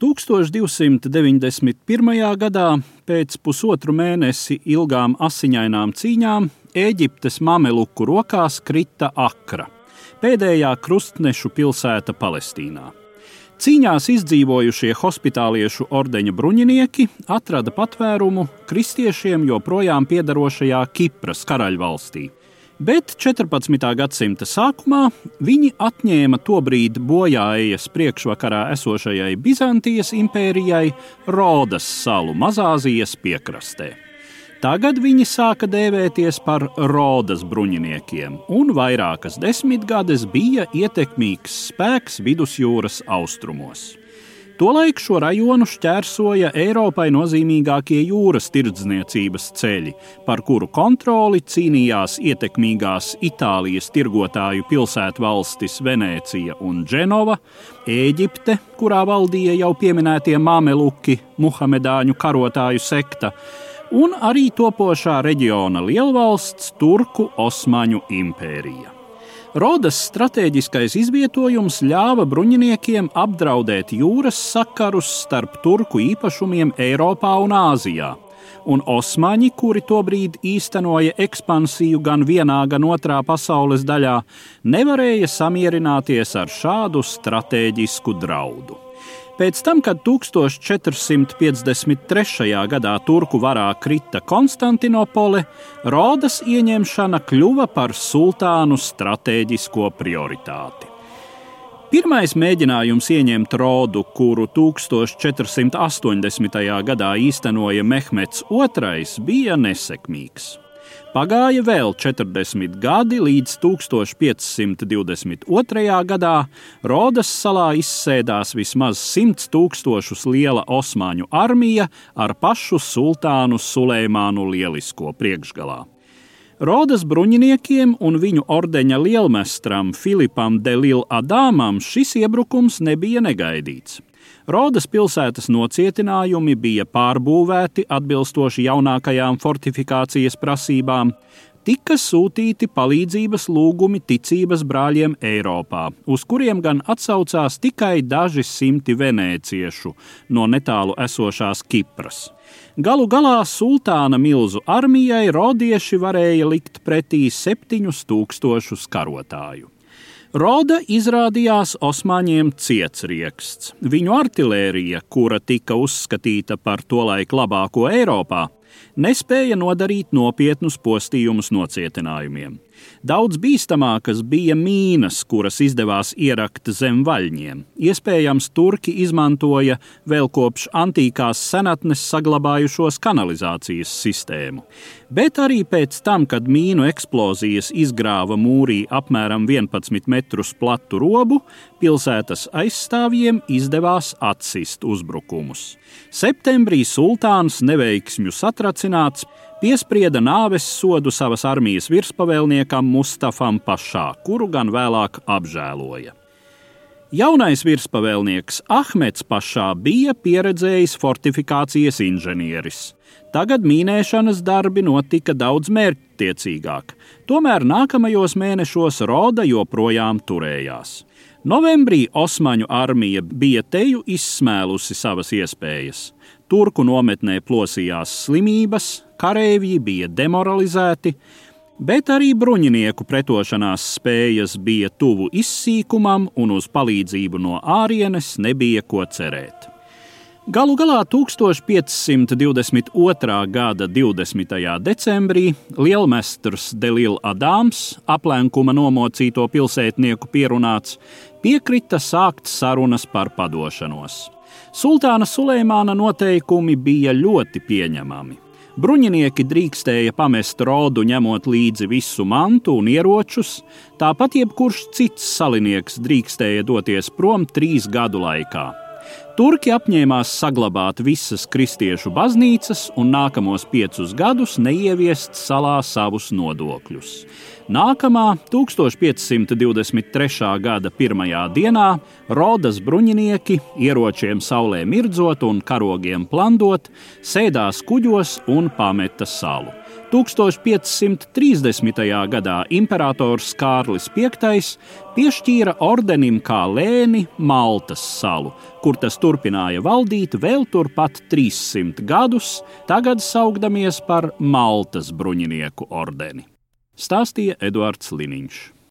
1291. gadā, pēc pusotru mēnesi ilgām asiņainām cīņām, Eģiptes mameluku rokās krita Akra, pēdējā krustnešu pilsēta Palestīnā. Cīņās izdzīvojušie hospitāliešu ordeņa bruņinieki atrada patvērumu kristiešiem joprojām piedarošajā Kipras karaļvalstī, Bet 14. gadsimta sākumā viņi atņēma tobrīd bojājas priekšvakarā esošajai Bizantijas impērijai Rodas salu Mazāzijas piekrastē. Tagad viņi sāka dēvēties par Rodas bruņiniekiem, un vairākas desmitgades bija ietekmīgs spēks vidusjūras austrumos. Tolaik šo rajonu šķērsoja Eiropai nozīmīgākie jūras tirdzniecības ceļi, par kuru kontroli cīnījās ietekmīgās Itālijas tirgotāju pilsētvalstis Venecija un Dženova, Ēģipte, kurā valdīja jau pieminētie mameluki, muhamedāņu karotāju sekta, un arī topošā reģiona lielvalsts Turku Osmaņu impērija. Rodas stratēģiskais izvietojums ļāva bruņiniekiem apdraudēt jūras sakarus starp turku īpašumiem Eiropā un Āzijā. Un osmaņi, kuri tobrīd īstenoja ekspansiju gan vienā, gan otrā pasaules daļā, nevarēja samierināties ar šādu stratēģisku draudu. Pēc tam, kad 1453. gadā Turku varā krita Konstantinopole, Rodas ieņemšana kļuva par sultānu stratēģisko prioritāti. Pirmais mēģinājums ieņemt Rodu, kuru 1480. gadā īstenoja Mehmets II, bija nesekmīgs. Pagāja vēl 40 gadi, līdz 1522. gadā Rodas salā izsēdās vismaz 100 tūkstošus liela osmaņu armija ar pašu sultānu Sulēmānu Lielisko priekšgalā. Rodas bruņiniekiem un viņu ordeņa lielmestram Filipam Delil Adāmam šis iebrukums nebija negaidīts. Rodas pilsētas nocietinājumi bija pārbūvēti atbilstoši jaunākajām fortifikācijas prasībām, tika sūtīti palīdzības lūgumi ticības brāļiem Eiropā, uz kuriem gan atsaucās tikai daži simti venēciešu no netālu esošās Kipras. Galu galā sultāna milzu armijai rodieši varēja likt pretī septiņus tūkstošus karotāju. Roda izrādījās Osmaņiem cietsieksts. Viņu artērija, kura tika uzskatīta par tolaik labāko Eiropā, nespēja nodarīt nopietnus postījumus nocietinājumiem. Daudz bīstamākas bija mīnas, kuras izdevās ierakt zem vaļņiem. Iespējams, turki izmantoja vēl kopš antīkās senatnes saglabājušos kanalizācijas sistēmu. Bet arī pēc tam, kad mīnu eksplozijas izgrāva mūrī apmēram 11 metrus platu robu, pilsētas aizstāvjiem izdevās atsist uzbrukumus. Septembrī sultāns neveiksmju satracināts piesprieda nāves sodu savas armijas virspavēlniekam Mustafam Pašā, kuru gan vēlāk apžēloja. Jaunais virspavēlnieks Ahmeds Pašā bija pieredzējis fortifikācijas inženieris. Tagad mīnēšanas darbi notika daudz mērķtiecīgāk, tomēr nākamajos mēnešos Roda joprojām turējās. Novembrī Osmaņu armija bija teju izsmēlusi savas iespējas. Turku nometnē plosījās slimības, kareivji bija demoralizēti, bet arī bruņinieku pretošanās spējas bija tuvu izsīkumam un uz palīdzību no ārienes nebija ko cerēt. Galu galā 1522. gada 20. decembrī lielmestrs Delils Adams, aplenkuma nomocīto pilsētnieku pierunāts, piekrita sākt sarunas par padošanos. Sultāna Sulēmāna noteikumi bija ļoti pieņemami. Bruņinieki drīkstēja pamest rodu, ņemot līdzi visu mantu un ieročus, tāpat jebkurš cits salinieks drīkstēja doties prom trīs gadu laikā. Turki apņēmās saglabāt visas kristiešu baznīcas un nākamos piecus gadus neieviest salā savus nodokļus. Nākamā 1523. gada pirmajā dienā Rodas bruņinieki, ieročiem saulē mirdzot un karogiem plandot, sēdās kuģos un pameta salu. 1530. gadā imperators Kārlis V piešķīra ordenim kā lēni Maltas salu, kur tas turpināja valdīt vēl turpat 300 gadus, tagad saukdamies par Maltas bruņinieku ordeni. Stāstīja Eduards Liniņš.